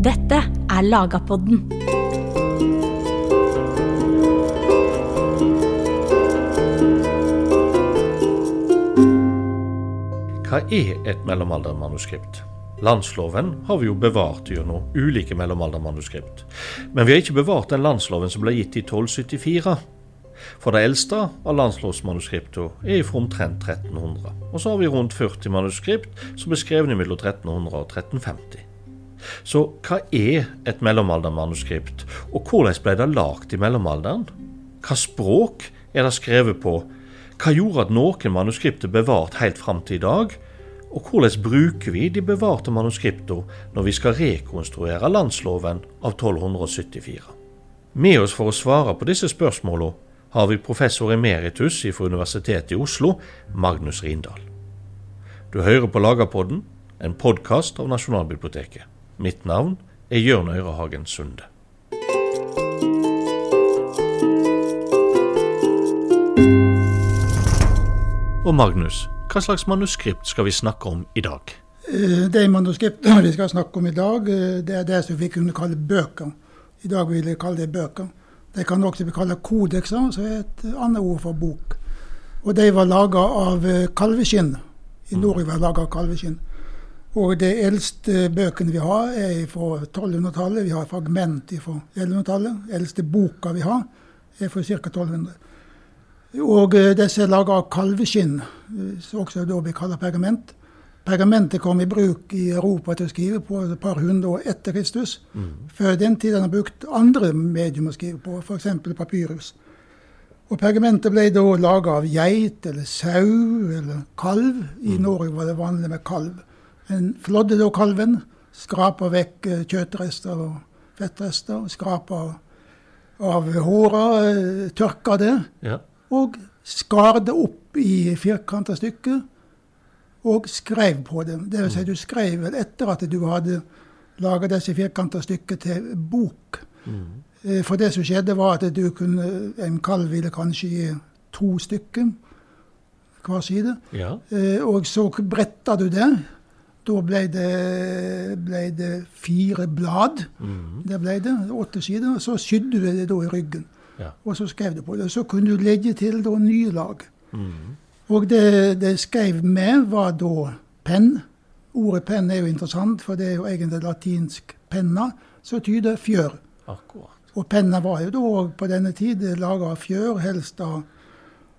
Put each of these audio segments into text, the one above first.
Dette er Lagapodden. Hva er et mellomaldermanuskript? Landsloven har vi jo bevart gjennom ulike mellomaldermanuskript. Men vi har ikke bevart den landsloven som ble gitt i 1274. For det eldste av landslovsmanuskriptene er fra omtrent 1300. Og så har vi rundt 40 manuskript som er skrevet mellom 1300 og 1350. Så hva er et mellomaldermanuskript, og hvordan ble det lagd i mellomalderen? Hva språk er det skrevet på? Hva gjorde at noen manuskript er bevart helt fram til i dag? Og hvordan bruker vi de bevarte manuskriptene når vi skal rekonstruere landsloven av 1274? Med oss for å svare på disse spørsmålene har vi professor emeritus fra Universitetet i Oslo, Magnus Rindal. Du hører på Lagerpodden, en podkast av Nasjonalbiblioteket. Mitt navn er Jørn Øyrehagen Sunde. Og Magnus, hva slags manuskript skal vi snakke om i dag? Det De manuskriptene vi skal snakke om i dag, eh, det er det som vi kunne kalle bøker. I dag vil jeg kalle det bøker. De kan også bli kalt kodekser, som er et annet ord for bok. Og de var laga av eh, kalveskinn. I Norge var laga av kalveskinn. Og de eldste bøkene vi har, er fra 1200-tallet. Vi har fragment fra 1100-tallet. Eldste boka vi har, er fra ca. 1200. Og eh, disse er laga av kalveskinn, eh, som også da blir kalt pergament. Pergamentet kom i bruk i Europa til å skrive på et par hundre år etter Kristus. Før den tid har man brukt andre medium å skrive på, f.eks. papyrus. Og pergamentet ble da laga av geit eller sau eller kalv. I Norge var det vanlig med kalv. En flådde da kalven, skrapa vekk kjøtrester kjøttrester og fettrester, skrapa av håra, eh, tørka det, Ja. og skar det opp i firkanta stykker og skrev på det. Det vil si, du skrev vel etter at du hadde laga disse firkanta stykker til bok. Mm. For det som skjedde, var at du kunne, en kalv ville kanskje gi to stykker hver side. ja. Eh, Og så bretta du det. Da ble det, ble det fire blad. Det ble det, åtte sider. Så sydde du det da i ryggen. Ja. Og så skrev du på det. Så kunne du legge til da nye lag. Og det det skrev med, var da penn. Ordet penn er jo interessant, for det er jo egentlig latinsk penna, som tyder fjør. Akkurat. Og penna var jo da på denne tid laga av fjør, helst av,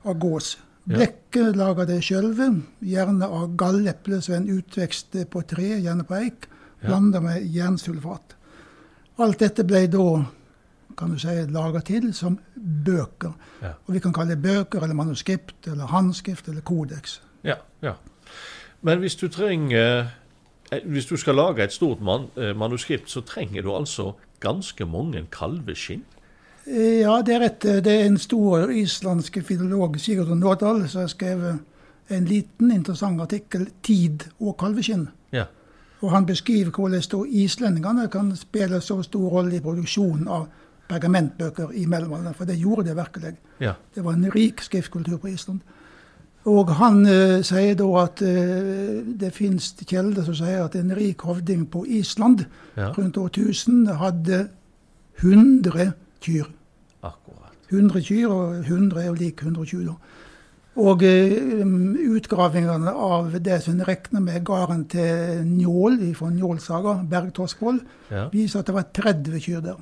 av gås. Blekket lager det sjølve, gjerne av galleple, som er en utvekst på tre, gjerne på eik, blanda med jernsulfat. Alt dette ble da kan du si, laga til som bøker. Og vi kan kalle det bøker eller manuskript eller håndskrift eller kodeks. Ja, ja. Men hvis du trenger eh, Hvis du skal lage et stort man, eh, manuskript, så trenger du altså ganske mange kalveskinn. Eh, Ja, det er rett. Det er en stor islandsk filolog, Sigurd Nådal, som har skrevet en liten, interessant artikkel 'Tid og kalveskinn'. Ja. Og han beskriver hvordan islendingene kan spille så stor rolle i produksjonen av pergamentbøker i mellomalderen. For det gjorde det virkelig. Ja. Det var en rik skriftkultur på Island. Og han eh, sier da at eh, det finnes kilder som sier at en rik hovding på Island Ja. rundt år 1000 hadde 100 kyr. Akkurat. 100 kyr, og 100 er jo lik 120 da. Og eh, utgravingene av det som en regner med gården til Njål fra Njålsaga, Bergtorskvoll, Ja. viser at det var 30 kyr der.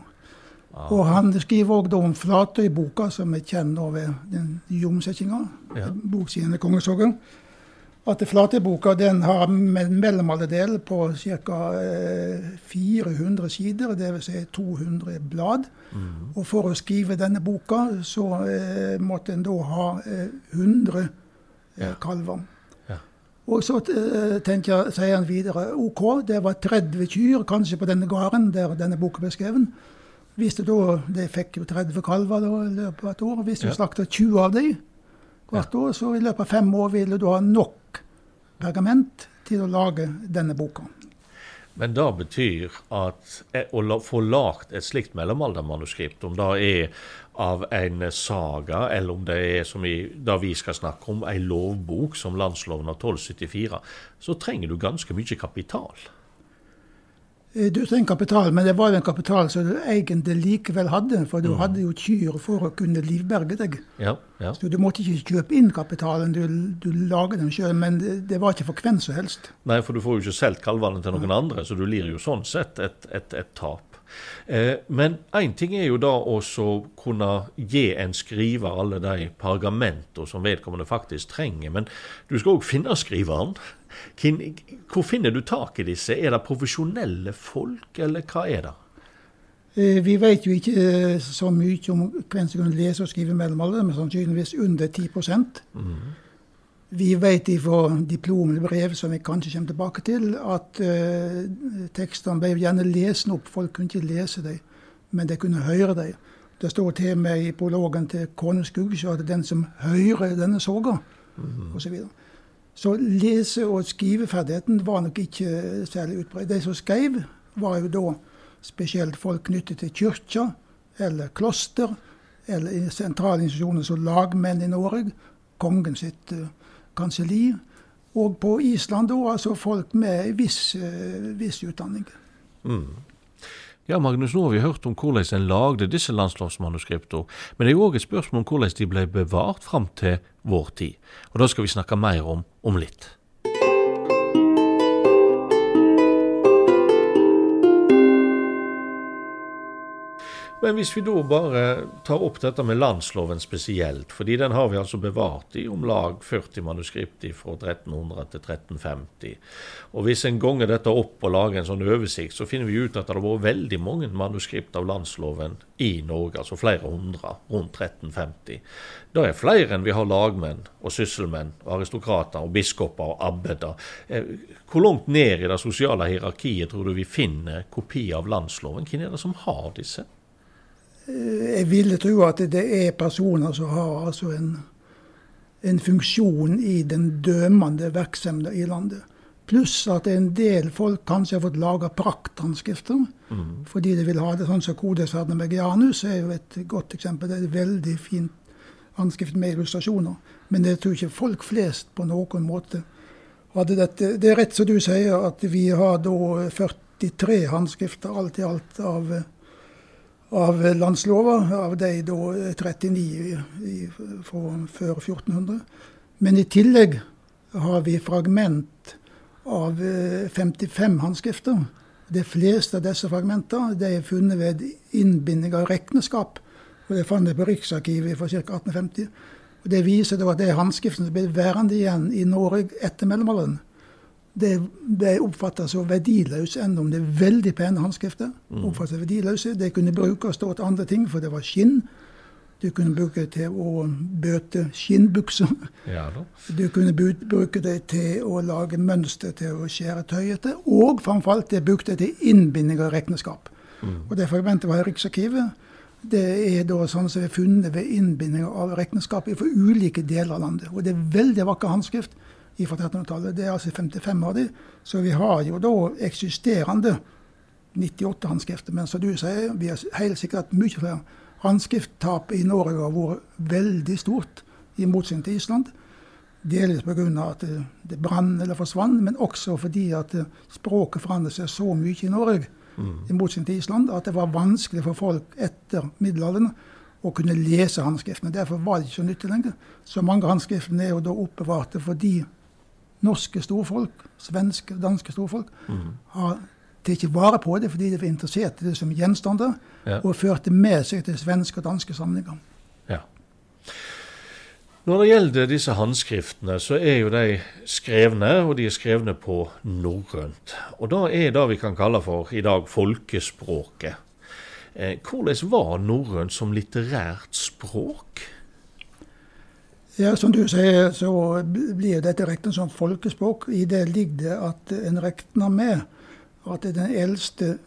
Ah, Og han skriver òg om Flatøyboka, som er kjent over den nye omsetninga, Ja. Kongesogen. At flateboka den har en mellomalderdel på ca. 400 sider, dvs. Si 200 blad. Mm. Og for å skrive denne boka, så eh, måtte en da ha eh, 100 eh, Ja. kalver. Ja. Og så eh, tenker jeg, sier han videre OK, det var 30 kyr kanskje på denne gården der denne boka ble skrevet. Hvis du da, De fikk jo 30 kalver da, i løpet av et år. Hvis du Ja. slakta 20 av dem hvert år, så i løpet av fem år ville du ha nok pergament til å lage denne boka. Men det betyr at eh, å få lagd et slikt mellomaldermanuskript, om det er av en saga, eller om det er som i det vi skal snakke om, ei lovbok som landsloven av 1274, så trenger du ganske mye kapital. Eh, du trenger kapital, men det var jo en kapital som du egentlig likevel hadde. For du mm. hadde jo kyr for å kunne livberge deg. Ja, ja. Så du måtte ikke kjøpe inn kapitalen, du, du lager den sjøl. Men det, det, var ikke for hvem som helst. Nei, for du får jo ikke solgt kalvene til noen andre, så du lir jo sånn sett et, et, et tap. Eh, men én ting er jo da å kunne gi en skriver alle de pergamenter som vedkommende faktisk trenger. Men du skal òg finne skriveren. Hvor finner du tak i disse? Er det profesjonelle folk, eller hva er det? Eh, vi vet jo ikke eh, så mye om hvem som kan lese og skrive mellom alle, men sannsynligvis under 10 mm. Vi vet fra diplombrev, som vi kanskje kommer tilbake til, at uh, tekstene ble gjerne lest opp. Folk kunne ikke lese dem, men de kunne høre dem. Det står til meg med i prologen til Koneskugg at den som hører denne soga, mm. osv. Så, videre. så lese- og skriveferdigheten var nok ikke særlig utbredt. De som skrev, var jo da spesielt folk knyttet til kirka eller kloster, eller sentrale institusjoner som lagmenn i Norge, kongen sitt uh, kanselli. Og på Island da, altså folk med viss, uh, viss utdanning. Mm. Ja, Magnus, nå har vi hørt om hvordan en lagde disse landslagsmanuskriptene. Men det er jo òg et spørsmål om hvordan de ble bevart fram til vår tid. Og det skal vi snakke mer om om litt. Men hvis vi da bare tar opp dette med landsloven spesielt, fordi den har vi altså bevart i om lag 40 manuskript fra 1300 til 1350. Og hvis en ganger dette opp og lager en sånn oversikt, så finner vi ut at det har vært veldig mange manuskript av landsloven i Norge, altså flere hundre, rundt 1350. Det er flere enn vi har lagmenn og sysselmenn, og aristokrater og biskoper og abbeder. Eh, hvor langt ned i det sosiale hierarkiet tror du vi finner kopi av landsloven? Hvem er det som har disse? Eh, jeg ville tro at det er personer som har altså en, en funksjon i den dømende virksomheten i landet. Pluss at en del folk kanskje har fått laga prakthåndskrifter. Mm. Fordi de vil ha det sånn som Kodesverden med Gianus er jo et godt eksempel. Det er et veldig fint håndskrift med illustrasjoner. Men jeg tror ikke folk flest på noen måte hadde dette. Det er rett som du sier, at vi har da 43 håndskrifter alt i alt av av landslover, av de da 39 i, i, fra før 1400. Men i tillegg har vi fragment av 55 eh, håndskrifter. De fleste av disse fragmentene de er funnet ved innbinding av regneskap. og Det fant jeg på Riksarkivet fra ca. 1850. Og Det viser at det er håndskriftene som ble værende igjen i Norge etter mellomalderen det ble oppfatta som verdiløse, enda om det er veldig pene håndskrifter. Mm. verdiløse. Det kunne brukes til andre ting, for det var skinn. Du kunne bruke det til å bøte skinnbukser. Ja, du kunne bruke det til å lage mønster til å skjære tøy etter. Og framfor alt, det brukte det til innbinding av regnskap. Mm. Og Det fragmentet var i Riksarkivet. Det er da sånn som er funnet ved innbinding av regnskap for ulike deler av landet. Og det er veldig vakker håndskrift fra 1300-tallet. Det er altså 55 av de. Så vi har jo da eksisterende 98 håndskrifter. Men som du sier, vi har helt sikkert mye flere. Håndskrifttapet i Norge har vært veldig stort, i motsetning til Island. Delvis pga. at det, det brant eller forsvant, men også fordi at språket forandret seg så mye i Norge, mm. i motsetning til Island, at det var vanskelig for folk etter middelalderen å kunne lese håndskriftene. Derfor var det ikke så nyttig lenger. Så mange av håndskriftene er jo da oppbevarte fordi norske storfolk, svenske og danske storfolk, mm. har tatt vare på det fordi de var interessert i det som gjenstander, ja. og førte med seg til svenske og danske samlinger. Ja. Når det gjelder disse håndskriftene, så er jo de skrevne, og de er skrevne på norrønt. Og da er det vi kan kalle for i dag folkespråket. Eh, hvordan var norrønt som litterært språk? Ja, Som du sier, så blir dette regna som folkespråk. I det ligger det at en regner med at den eldste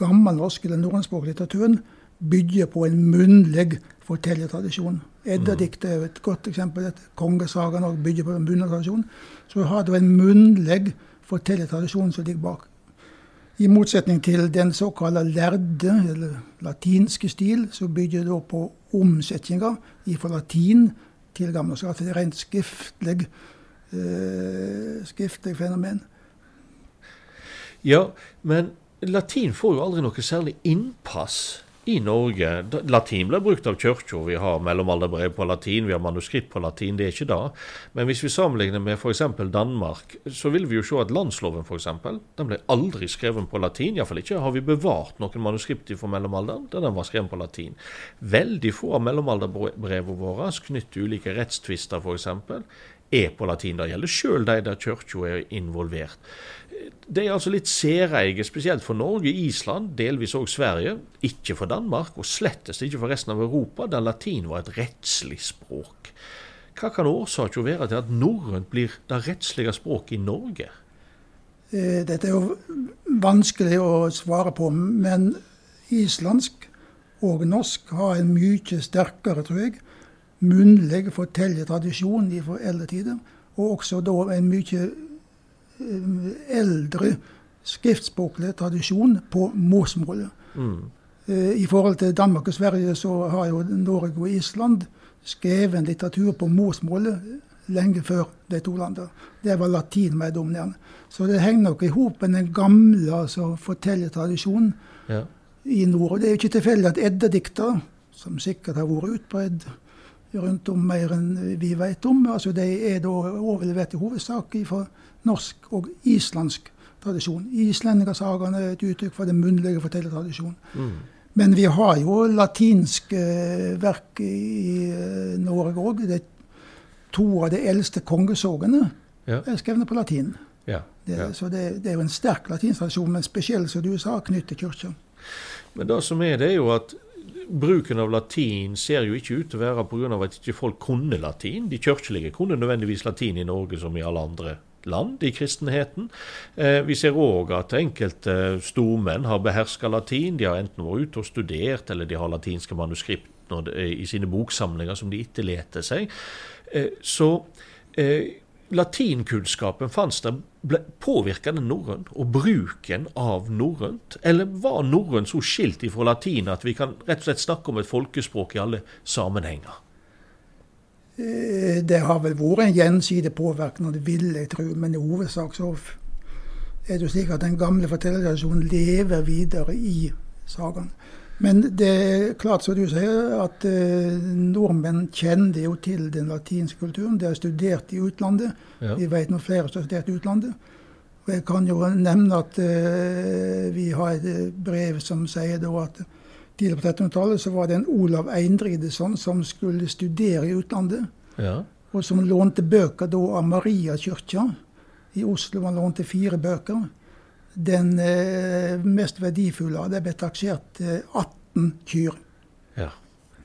gammelnorske eller norrønspråklige litteraturen bygger på en munnlig fortellertradisjon. Eddadiktet er et godt eksempel. Kongesagaen bygger på en munnlig. Så har du en munnlig fortellertradisjon som ligger bak. I motsetning til den såkalte lærde, eller latinske stil, så bygger da på omsetninger fra latin til gammelnorsk. Altså det er rent skriftlig, eh, skriftlig fenomen. Ja, men latin får jo aldri noe særlig innpass i Norge. Latin blir brukt av kirka. Vi har mellomalderbrev på latin, vi har manuskript på latin. Det er ikke det. Men hvis vi sammenligner med f.eks. Danmark, så vil vi jo se at landsloven for eksempel, den ble aldri skrevet på latin. Iallfall ikke har vi bevart noen manuskript fra mellomalderen der den var skrevet på latin. Veldig få av mellomalderbrevene våre knytter ulike rettstvister f.eks. er på latin. Det gjelder sjøl de der kirka er involvert. Det er altså litt særeige, spesielt for Norge, Island, delvis òg Sverige. Ikke for Danmark, og slettest ikke for resten av Europa, der latin var et rettslig språk. Hva kan årsaken være til at norrønt blir det rettslige språket i Norge? Eh, Dette er jo vanskelig å svare på, men islandsk og norsk har en mye sterkere, tror jeg, munnlig fortellertradisjon fra eldre tider. Og også da en mye eh, eldre skriftspråklig tradisjon på morsmålet. Mm. Eh, I forhold til Danmark og Sverige så har jo Norge og Island skrevet litteratur på morsmålet lenge før de to landene. Det var latin mer dominerende. Så det henger nok i hop med den gamle altså, fortellertradisjonen Ja. i nord. Og det er jo ikke tilfeldig at eddedikter, som sikkert har vært utbredt rundt om mer enn vi vet om, altså de er da overlevert i hovedsak fra norsk og islandsk tradisjon. Islendingasagaene er et uttrykk for den munnlige fortellertradisjonen. Mm. Men vi har jo latinske eh, verk i eh, Norge òg. To av de eldste kongesågene Ja. er skrevet på latin. Ja. Det, ja. Så det, det er jo en sterk latinsk tradisjon, men spesielt, som du sa, knyttet til kirka. Men det som er, det er jo at bruken av latin ser jo ikke ut til å være pga. at ikke folk kunne latin. De kirkelige kunne nødvendigvis latin i Norge som i alle andre land i kristenheten. Eh, vi ser òg at enkelte stormenn har beherska latin. De har enten vært ute og studert, eller de har latinske manuskript i sine boksamlinger som de etterlater seg. Eh, så eh, latinkunnskapen fantes der, påvirka det norrønt, og bruken av norrønt? Eller var norrønt så skilt ifra latin at vi kan rett og slett snakke om et folkespråk i alle sammenhenger? Eh, Det har vel vært en gjensidig påvirkning, det vil jeg tro, men i hovedsak så er det jo slik at den gamle fortellertradisjonen lever videre i sagaen. Men det er klart, som du sier, at eh, nordmenn kjenner jo til den latinske kulturen. De har studert i utlandet. Ja. Vi vet nå flere som har studert i utlandet. Og jeg kan jo nevne at eh, vi har et eh, brev som sier da at tidligere på 1300-tallet så var det en Olav Eindridesson som skulle studere i utlandet Ja. og som lånte bøker da av Mariakirka i Oslo. Han lånte fire bøker. Den eh, mest verdifulle det ble taksert til 18 kyr. Ja.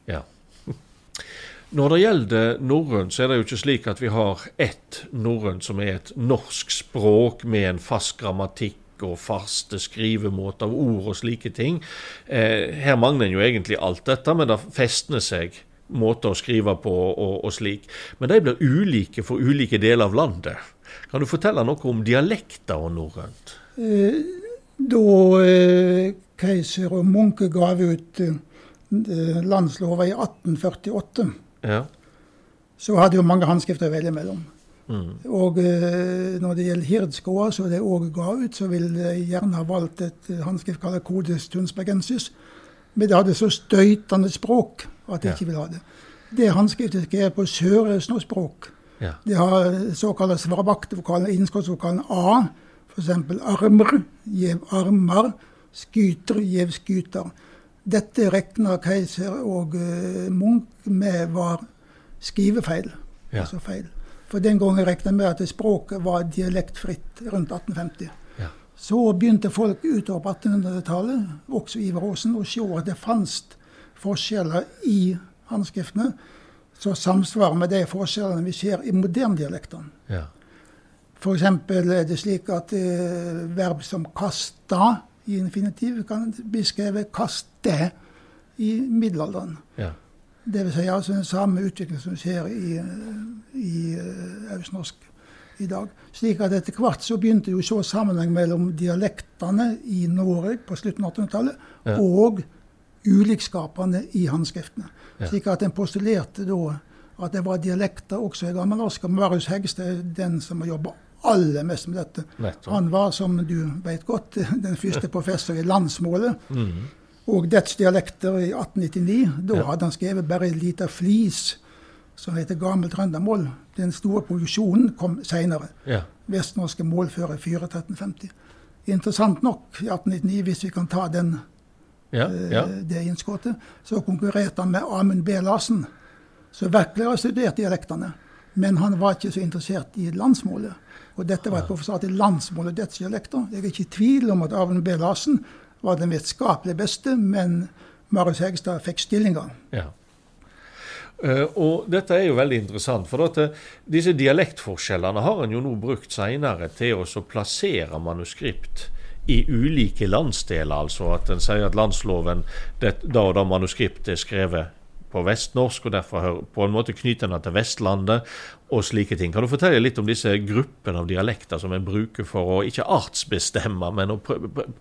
ja. Når det gjelder norrønt, så er det jo ikke slik at vi har ett norrønt som er et norsk språk med en fast grammatikk og faste skrivemåter av ord og slike ting. Eh, her mangler en jo egentlig alt dette, men det festner seg måter å skrive på og, og slik. Men de blir ulike for ulike deler av landet. Kan du fortelle noe om dialekter og norrønt? Eh, da eh, keiser og Munke gav ut eh, landslova i 1848, Ja. så hadde jo mange håndskrifter å velge mellom. Mm. Og eh, når det gjelder hirdskoa, som de òg ga ut, så ville de gjerne ha valgt et håndskrift kalt Codes tunsbergensis. Men det hadde så støytende språk at de Ja. ikke ville ha det. Det håndskriftet skrev på sørøstnorsk-språk. Ja. Det har såkalte svarabakte-vokalen, innskuddsvokalen A. F.eks. armer, gjev armer, skyter, gjev skyter. Dette regna keiser og eh, Munch med var skrivefeil. Ja. Altså feil. For den gangen regna med at språket var dialektfritt rundt 1850. Ja. Så begynte folk utover på 1800-tallet, også Ivar Aasen, å se at det fantes forskjeller i håndskriftene som samsvarer med de forskjellene vi ser i moderne dialekter. Ja. F.eks. er det slik at eh, verb som 'kasta' i infinitiv kan bli skrevet 'kaste' i middelalderen. Ja. Det vil si altså den samme utvikling som skjer i, eh, i eh, østnorsk i dag. Slik at etter hvert så begynte jo å se sammenheng mellom dialektene i Norge på slutten av 1800-tallet Ja. og ulikskapene i håndskriftene. Ja. Slik at en postulerte da at det var dialekter også i gammelnorsk. Marius Hegstad er den som har jobba aller mest om dette. Nettopp. Han var, som du vet godt, den første professor i landsmålet Mm. og dets dialekter i 1899. Da Ja. hadde han skrevet bare en liten flis som heter Gammel trøndermål. Den store produksjonen kom seinere. Ja. Vestnorske målfører 41350. Interessant nok, i 1899, hvis vi kan ta den, Ja. ja. det innskuddet, så konkurrerte han med Amund B. Larsen, som virkelig har studert dialektene. Men han var ikke så interessert i landsmålet. Og dette var et professorat i landsmål og dødsdialekter. Jeg er ikke i tvil om at Arven B. Larsen var den vitenskapelig beste, men Marius Hegstad fikk stillinga. Ja. Eh, og dette er jo veldig interessant, for at eh, disse dialektforskjellene har en jo nå brukt senere til å plassere manuskript i ulike landsdeler. Altså at en sier at landsloven, det, da og da manuskriptet er skrevet på vestnorsk, og derfor på en måte knytter en til Vestlandet og slike ting. Kan du fortelle litt om disse gruppene av dialekter som en bruker for å ikke artsbestemme, men å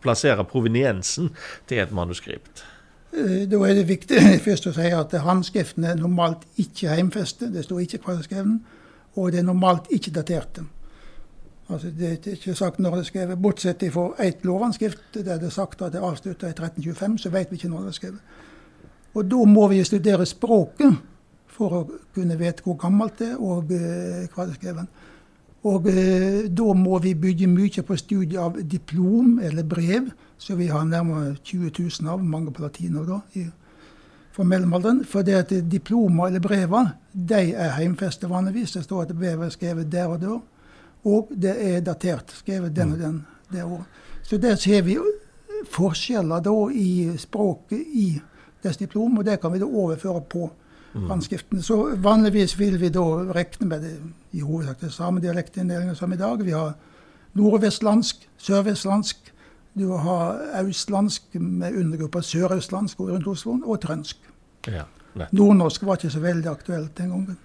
plassere proveniensen til et manuskript? Eh, Da er det viktig først å si at håndskriftene er normalt ikke heimfestet. Det står ikke hva det er skrevet. Og det er normalt ikke daterte. Altså Det er ikke sagt når det er skrevet. Bortsett fra ett lovanskrift der det er sagt at det er avslutta i 1325, så vet vi ikke når det er skrevet. Og da må vi studere språket for å kunne vite hvor gammelt det er, og eh, hva det er skrevet. Og eh, da må vi bygge mye på studiet av diplom eller brev, som vi har nærmere 20 000 av, mange på latin da, i, for mellomalderen. For det at diplomer eller brever, de er heimfestet vanligvis. Det står at brevet er skrevet der og da. Og det er datert, skrevet den og den det året. Så der ser vi forskjeller da i språket i dets diplom, og det kan vi da overføre på håndskriftene. Så vanligvis vil vi da regne med det i hovedsak det samme dialektinndelingen som i dag. Vi har nordvestlandsk, sørvestlandsk, du har østlandsk med undergrupper sørøstlandsk rundt Oslo, og trønsk. Ja. Nordnorsk var ikke så veldig aktuelt den gangen.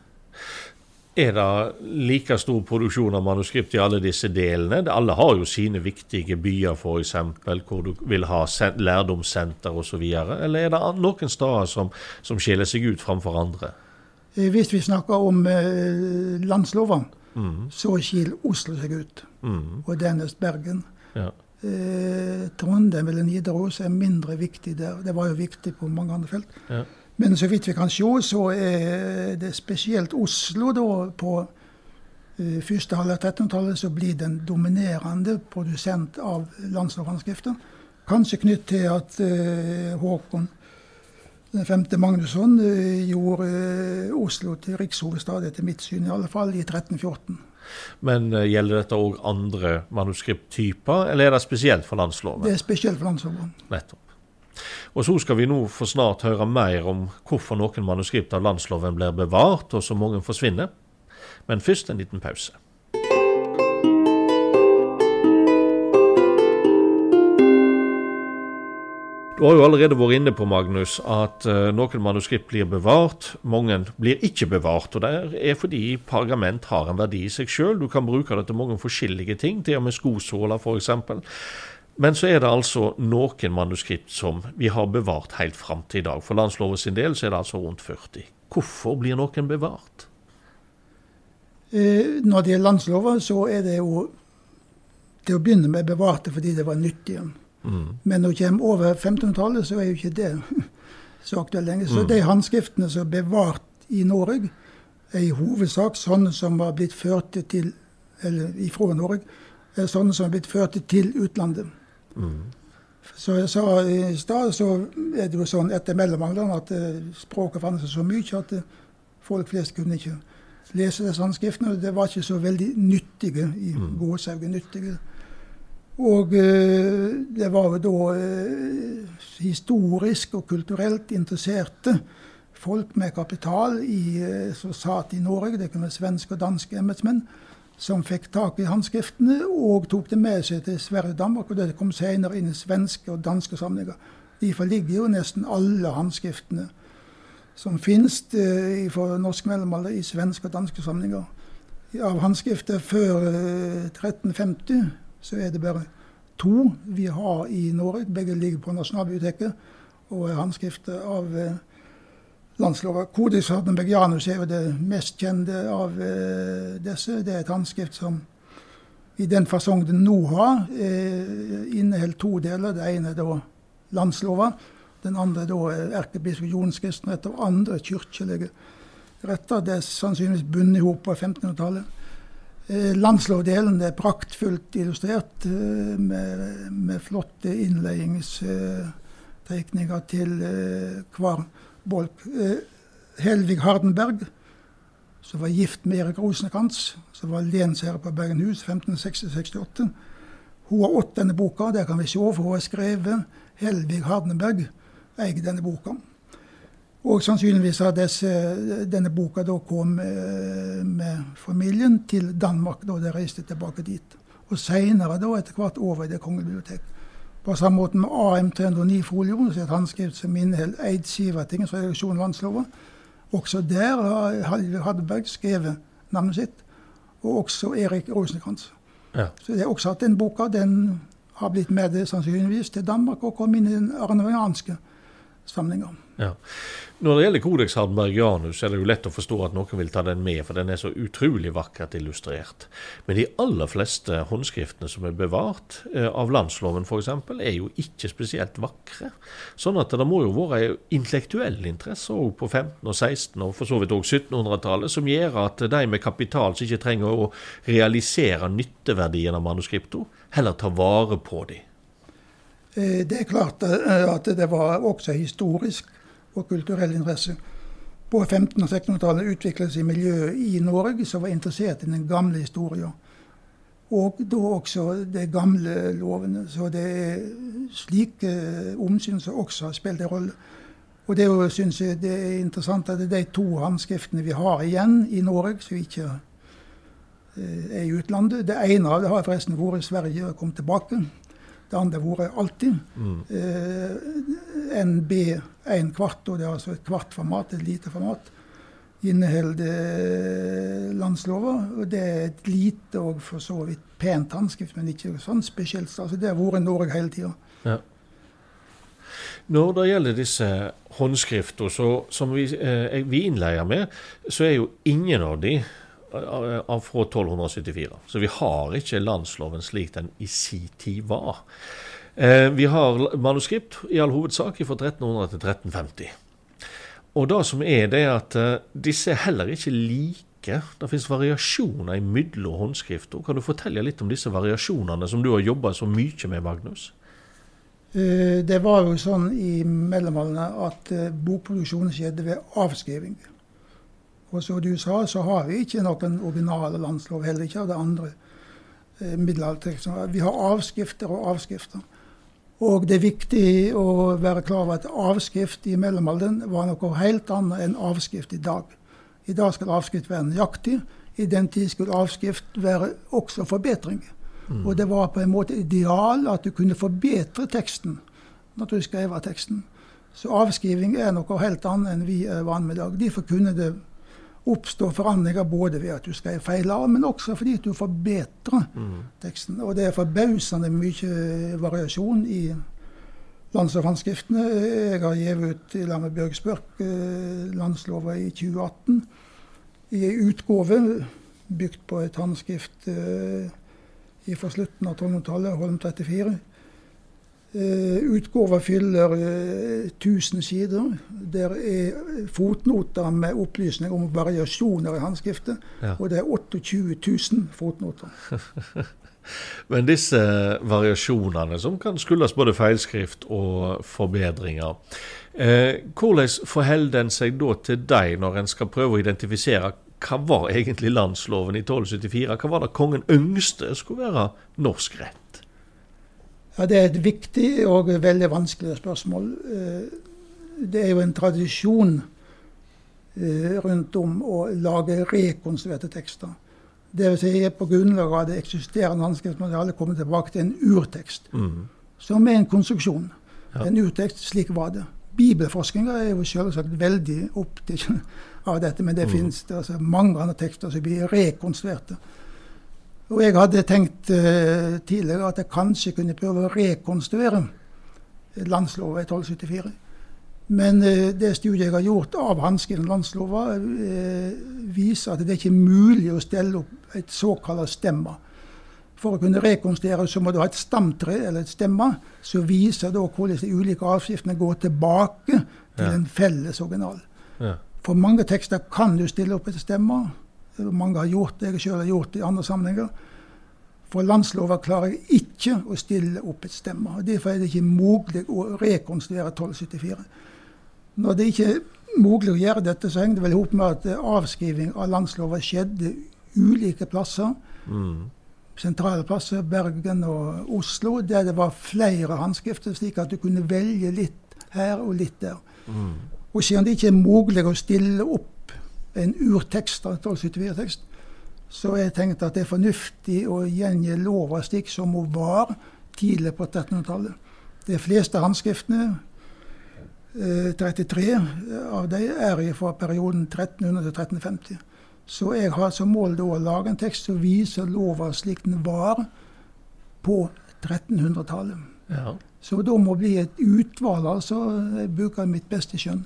Er det like stor produksjon av manuskript i alle disse delene? Alle har jo sine viktige byer, f.eks., hvor du vil ha sen- lærdomssenter osv. Eller er det noen steder som, som skiller seg ut framfor andre? Eh, Hvis vi snakker om eh, landsloven, Mm, så skiller Oslo seg ut, mm, og dernest Bergen. ja. Eh, Trondheim eller Nidaros er mindre viktig der. Det var jo viktig på mange andre felt. Ja. Men så vidt vi kan se, så er det spesielt Oslo da på eh, første halvdel av 1300-tallet så blir den dominerende produsent av landslovhåndskrifter. Kanskje knyttet til at eh, Håkon den femte Magnusson eh, gjorde eh, Oslo til rikshovedstad, etter mitt syn i alle fall, i 1314. Men eh, gjelder dette òg andre manuskripttyper, eller er det spesielt for landsloven? Det er spesielt for landsloven. Nettopp. Og så skal vi nå for snart høre mer om hvorfor noen manuskript av landsloven blir bevart, og så mange forsvinner. Men først en liten pause. Du har jo allerede vært inne på Magnus, at eh, noen manuskript blir bevart, mange blir ikke bevart. og Det er fordi pergament har en verdi i seg sjøl. Du kan bruke det til mange forskjellige ting, til og med skosåler f.eks. Men så er det altså noen manuskript som vi har bevart helt fram til i dag. For landsloven sin del så er det altså rundt 40. Hvorfor blir noen bevart? Eh, Når det gjelder landsloven, så er det jo til å begynne med bevarte fordi det var nyttig. Mm. Men når det kommer over 1500-tallet, så er jo ikke det så aktuelt lenger. Så de håndskriftene som er bevart i Norge, er i hovedsak sånne som har blitt ført til eller ifra Norge, sånne som har blitt ført til utlandet. Mm. Så sa i stad, så er det jo sånn etter mellomalderen at eh, språket forandret seg så mye at eh, folk flest kunne ikke lese disse håndskriftene. Det var ikke så veldig nyttige i gåsehaugen nyttige. Og eh, det var jo da historisk og kulturelt interesserte folk med kapital i, som satt i Norge, det kunne være svenske og danske embetsmenn, som fikk tak i håndskriftene og tok det med seg til Sverige og Danmark. Og det kom senere inn i svenske og danske samlinger. Derfor ligger jo nesten alle håndskriftene som finnes eh, fra norsk mellomalder i svenske og danske samlinger. Av håndskrifter før eh, 1350 så er det bare to vi har i Norge. Begge ligger på Nasjonalbiblioteket og er håndskrifter av eh, Kodis Hardenbergianus er jo det mest kjente av eh, disse. Det er et håndskrift som i den fasong den nå har, eh, inneholder to deler. Det ene er da landslova. Den andre da er erkebiskop Jons kristenrett og andre kirkelige retter. Det er sannsynligvis bundet i hop på 1500-tallet. Eh, Landslovdelen er praktfullt illustrert eh, med, med flotte innledningstegninger til eh, hver bolk. Eh, Helvig Hardenberg, som var gift med Erik Rosenkrantz, som var lensherre på Bergenhus 1568. Hun har ått denne boka, det kan vi se, for hun har skrevet Helvig Hardenberg eier denne boka. Og sannsynligvis har denne boka da kom eh, med familien til Danmark da de reiste tilbake dit. Og seinere etter hvert over i Det kongelige bibliotek. På samme måte med AM 309-folioen, som er et håndskrift som inneholder Eid-Sivertingens redaksjon vannslova. Også der har Hadberg skrevet navnet sitt. Og også Erik Rosenkrantz. Ja. Så det er også at den boka den har blitt med det sannsynligvis til Danmark og kom inn i den arnorianske samlinga. Ja. Når det gjelder Codex Hardenbergianus, er det jo lett å forstå at noen vil ta den med, for den er så utrolig vakkert illustrert. Men de aller fleste håndskriftene som er bevart, eh, av landsloven f.eks., er jo ikke spesielt vakre. Sånn at det må jo være intellektuell interesse òg på 15- og 16- og for så vidt òg 1700-tallet, som gjør at de med kapital som ikke trenger å realisere nytteverdien av manuskriptene, heller tar vare på dem. Eh, Det er klart eh, at det var også historisk og kulturell interesse. På 1500- og 1600-tallet utviklet seg miljøet i Norge som var interessert i den gamle historien. Og da også de gamle lovene. Så det er slike omsyn som også har spilt en rolle. Og det syns jeg det er interessant at det er de to håndskriftene vi har igjen i Norge, som ikke eh, er i utlandet. Det ene av det har forresten vært i Sverige og kommet tilbake. Det andre har vært alltid. Mm. Eh, NB 1 kvart, og det er altså et kvart format, et lite format. Inneholder eh, landslova. Og det er et lite og for så vidt pent håndskrift, men ikke sånn spesielt. Altså det har vært Norge hele tida. Ja. Når det gjelder disse håndskriftene som vi, eh, vi innleier med, så er jo ingen av de av fra 1274. Så vi har ikke landsloven slik den i si tid var. Eh, vi har manuskript i all hovedsak fra 1300 til 1350. Og det som er, det er at eh, disse er heller ikke like. Det finnes variasjoner mellom håndskrifter. Kan du fortelle litt om disse variasjonene som du har jobba så mye med, Magnus? Eh, Det var jo sånn i mellomalderen at bokproduksjonen skjedde ved avskriving. Og som du sa, så har vi ikke noen originale landslov, heller ikke av det andre eh, middelalderteksten. Vi har avskrifter og avskrifter. Og det er viktig å være klar over at avskrift i mellomalderen var noe helt annet enn avskrift i dag. I dag skal avskrift være nøyaktig. I den tid skulle avskrift være også forbedring. Og det var på en måte ideal at du kunne forbedre teksten når du skrev av teksten. Så avskriving er noe helt annet enn vi er vant med i dag. Derfor kunne det oppstå forandringer både ved at du skrev feil av, men også fordi du forbedrer teksten. Og det er forbausende mye variasjon i landslovandsskriftene. Jeg har gitt ut i lag med Bjørg Spørk eh, landslova i 2018 i en utgave bygd på et håndskrift eh, fra slutten av 1200-tallet, Holm 34. Eh, Utgåva fyller eh, 1000 sider. Der er fotnoter med opplysning om variasjoner i håndskriftet. Ja. Og det er 28 000 fotnoter. Men disse variasjonene, som kan skyldes både feilskrift og forbedringer, eh, hvordan forholder en seg da til deg når en skal prøve å identifisere hva var egentlig landsloven i 1274? Hva var det kongen ønskte skulle være norsk rett? Ja, Det er et viktig og veldig vanskelig spørsmål. Eh, Det er jo en tradisjon eh, rundt om å lage rekonstruerte tekster. Det vil si på grunnlag av det eksisterende håndskriftsmaterialet komme tilbake til en urtekst. Mm. Som er en konstruksjon. Ja. En urtekst, slik var det. Bibelforskninga er jo selvsagt veldig opptatt av dette, men det Mm. finnes det altså mange andre tekster som blir rekonstruerte. Og jeg hadde tenkt uh, tidligere at jeg kanskje kunne prøve å rekonstruere landslova i 1274. Men uh, det studiet jeg har gjort av håndskriven landslova, uh, viser at det er ikke mulig å stelle opp et såkalt stemma. For å kunne rekonstruere så må du ha et stamtre eller et stemma som viser da hvordan de ulike avskriftene går tilbake til Ja. en felles original. Ja. For mange tekster kan du stille opp et stemma. Mange har gjort det, jeg sjøl har gjort det i andre sammenhenger. For landslova klarer jeg ikke å stille opp et stemme. og Derfor er det ikke mulig å rekonstruere 1274. Når det ikke er mulig å gjøre dette, så henger det vel i hop med at eh, avskriving av landslova skjedde ulike plasser. Mm. Sentrale plasser, Bergen og Oslo, der det var flere håndskrifter, slik at du kunne velge litt her og litt der. Mm. Og siden det ikke er mulig å stille opp en urtekst 1274-tekst, så jeg tenkt at det er fornuftig å gjengi lova slik som hun var tidlig på 1300-tallet. De fleste håndskriftene, eh, 33 av dem, er fra perioden 1300 til 1350. Så jeg har som mål da å lage en tekst som viser lova slik den var på 1300-tallet. Ja. Så da må bli et utvalg, altså. Jeg bruker mitt beste skjønn.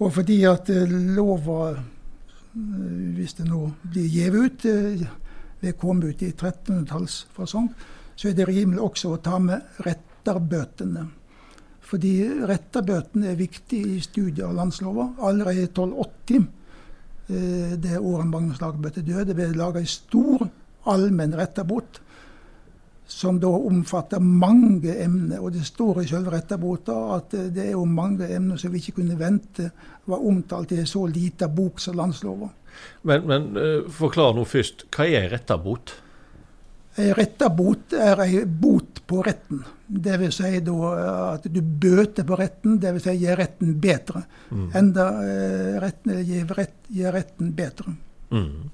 Og fordi at eh, lova, eh, hvis det nå blir gitt ut, det kom ut i 1300-tallsfasong, så er det rimelig også å ta med retterbøtene. Fordi retterbøtene er viktig i studiet av landslova. Allerede i 1280, eh, det året Magnus Lagerbøte døde, ble det laga en stor allmenn retterbot som da omfatter mange emner. Og det står i selve retterbota at eh, det er jo mange emner som vi ikke kunne vente var omtalt i en så lita bok som landslova. Men, men eh, forklar nå først, hva er retterbot? Ei retterbot er ei bot på retten. Det vil si da eh, at du bøter på retten, det vil si gir retten bedre. Enda eh, retten, gir, rett, retten bedre. Mm.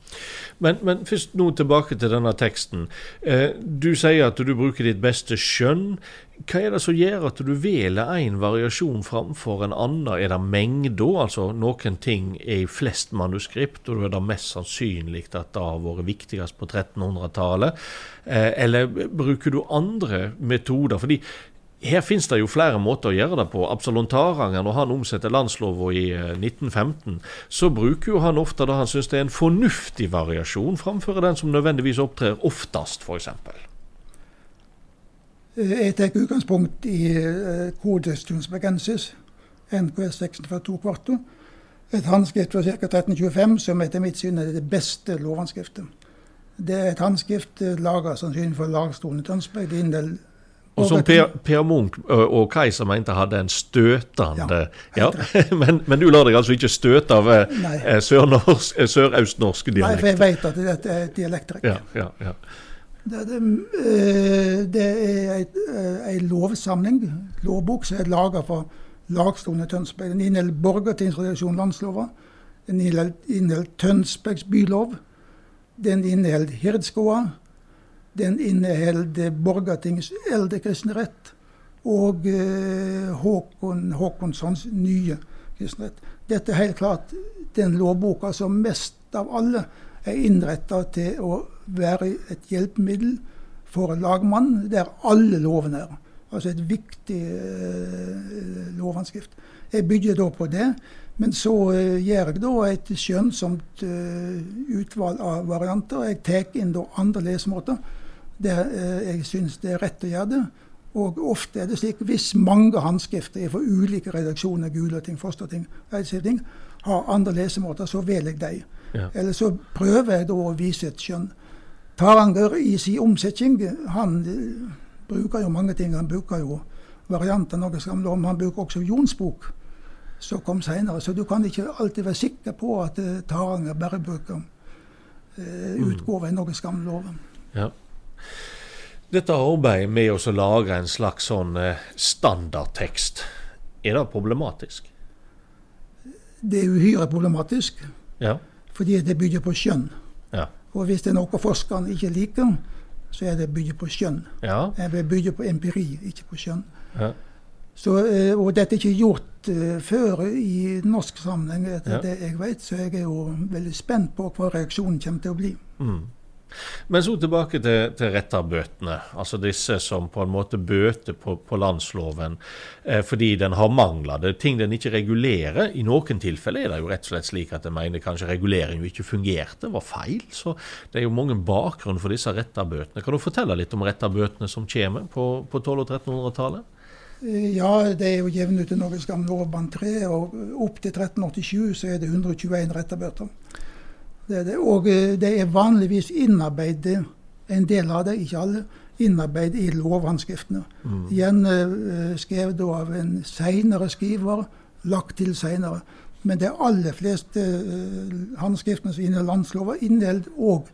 Men, men først nå tilbake til denne teksten. Eh, du sier at du bruker ditt beste skjønn. Hva er det som gjør at du velger én variasjon framfor en annen? Er det mengda, altså noen ting er i flest manuskript, og da er det mest sannsynlig at det har vært viktigst på 1300-tallet? Eh, eller bruker du andre metoder? Fordi her finnes det jo flere måter å gjøre det på. Absalon Taranger, når han omsetter landslova i eh, 1915, så bruker jo han ofte da han syns det er en fornuftig variasjon, framfor den som nødvendigvis opptrer oftest, f.eks. Eh, Jeg tar utgangspunkt i eh, Codex Tunsbergensis, NKS 642 kvarto. Et håndskrift fra ca. 1325 som etter mitt syn er det beste lovhåndskriftet. Det er et håndskrift eh, laga sannsynligvis for lagstolen i Tønsberg. Det Og som Per, per Munch og Kaiser mente hadde en støtende Ja, men, men du lar deg altså ikke støte av sørøstnorsk sør dialekt? Nei, for jeg vet at dette er et dialekttrekk. Ja, ja, ja. Det, det, det er en lovsamling, lovbok, som er laga for lagstolen i Tønsberg. Den inneholder Borgartingsredaksjon landslova. Den inneholder Tønsbergs bylov. Den inneholder Hirdskoa. Den inneholder Borgartings eldre kristne rett. Og eh, Håkon Håkonssons nye kristne rett. Dette er helt klart den lovboka som mest av alle er innretta til å være et hjelpemiddel for lagmannen, der alle lovene er. Altså et viktig eh, lovanskrift. Jeg bygger da på det, men så eh, gjør jeg da et skjønnsomt eh, utvalg av varianter. Jeg tar inn da andre lesemåter der eh, jeg syns det er rett å gjøre det. Og ofte er det slik hvis mange håndskrifter fra ulike redaksjoner, Gulating, Fosterting, ting, har andre lesemåter, så velger jeg dem. Ja. Eller så prøver jeg da å vise et skjønn. Taranger i sin omsetning, han eh, bruker jo mange ting. Han bruker jo varianter av Norges gamle om. Han bruker også Jons bok, som kom seinere. Så du kan ikke alltid være sikker på at eh, Taranger bare bruker eh, utgave i Norges gamle lov. Ja. Dette arbeidet med å lage en slags sånn eh, standardtekst, er det problematisk? Det er uhyre problematisk, Ja. fordi det bygger på skjønn. Ja. Og hvis det er noe forskerne ikke liker, så er det bygget på skjønn. Ja. Vil bygge på empiri, ikke på skjønn. ja. Så, eh, og dette er ikke gjort eh, før i norsk sammenheng, etter Ja. det jeg vet, så jeg er jo veldig spent på hva reaksjonen kommer til å bli. Mm. Men så tilbake til, til retterbøtene. Altså disse som på en måte bøter på, på landsloven eh, fordi den har mangler. Det er ting den ikke regulerer. I noen tilfeller er det jo rett og slett slik at en mener kanskje reguleringen ikke fungerte, var feil. Så det er jo mange bakgrunn for disse retterbøtene. Kan du fortelle litt om retterbøtene som kommer på, på 1200- og 1300-tallet? Eh, ja, det er jo jevnet ut i Norges gamle lovband 3, og opp til 1387 så er det 121 retterbøter. Det det. Og eh, det er vanligvis innarbeidet, en del av det, ikke alle, innarbeidet i lovhåndskriftene. Mm. Igjen uh, skrevet av en seinere skriver, lagt til seinere. Men det aller fleste uh, håndskriftene som inneholder landslover, inneholder òg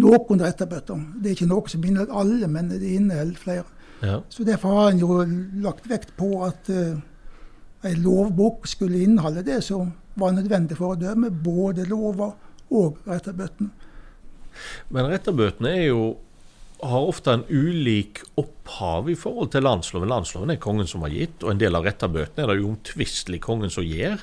noen retterbøter. Det er ikke noe som inneholder alle, men det inneholder flere. Ja. Så Derfor har en jo lagt vekt på at uh, en lovbok skulle inneholde det som var nødvendig for å dømme, både lover og retterbøtene. Men retterbøtene er jo har ofte en ulik opphav i forhold til landsloven. Landsloven er kongen som har gitt, og en del av retterbøtene er det uomtvistelig kongen som gir.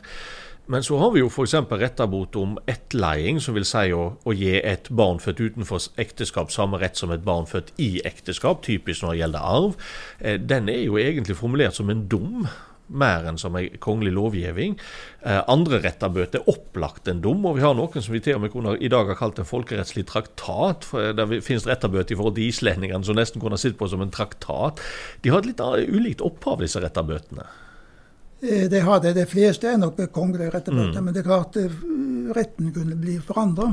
Men så har vi jo f.eks. retterbot om ettleiing, som vil si å, å, gi et barn født utenfor ekteskap samme rett som et barn født i ekteskap, typisk når det gjelder arv. Eh, den er jo egentlig formulert som en dom mer enn som en kongelig lovgivning. Eh, andre rettabøter er opplagt en dom, og vi har noen som vi til og med kunne, i dag har kalt en folkerettslig traktat. for Der finnes rettabøter i forhold til islendingene som nesten kunne sett på som en traktat. De har et litt ulikt opphav, disse rettabøtene. De har det. De fleste er nok kongelige rettabøter, mm. men det er klart eh, retten kunne bli forandra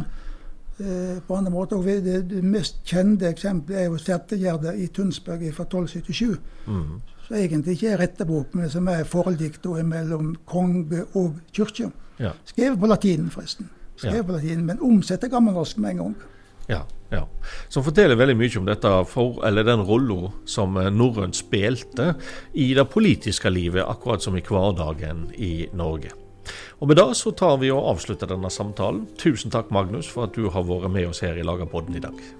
eh, på andre måter. Og det, mest kjente eksempelet er jo Settegjerdet i Tønsberg fra 1277. Mm som egentlig ikke er rettebok, men som er forholdsdikt mellom konge og kirke. Ja. Skrevet på latin, forresten. Skrevet ja. på latin, Men omsett til gammelnorsk med en gang. Ja, ja. Som forteller veldig mye om dette for, eller den rolla som norrønt norrøn spilte i det politiske livet, akkurat som i hverdagen i Norge. Og Med det så tar vi og avslutter denne samtalen. Tusen takk, Magnus, for at du har vært med oss her i Lagerpodden i dag.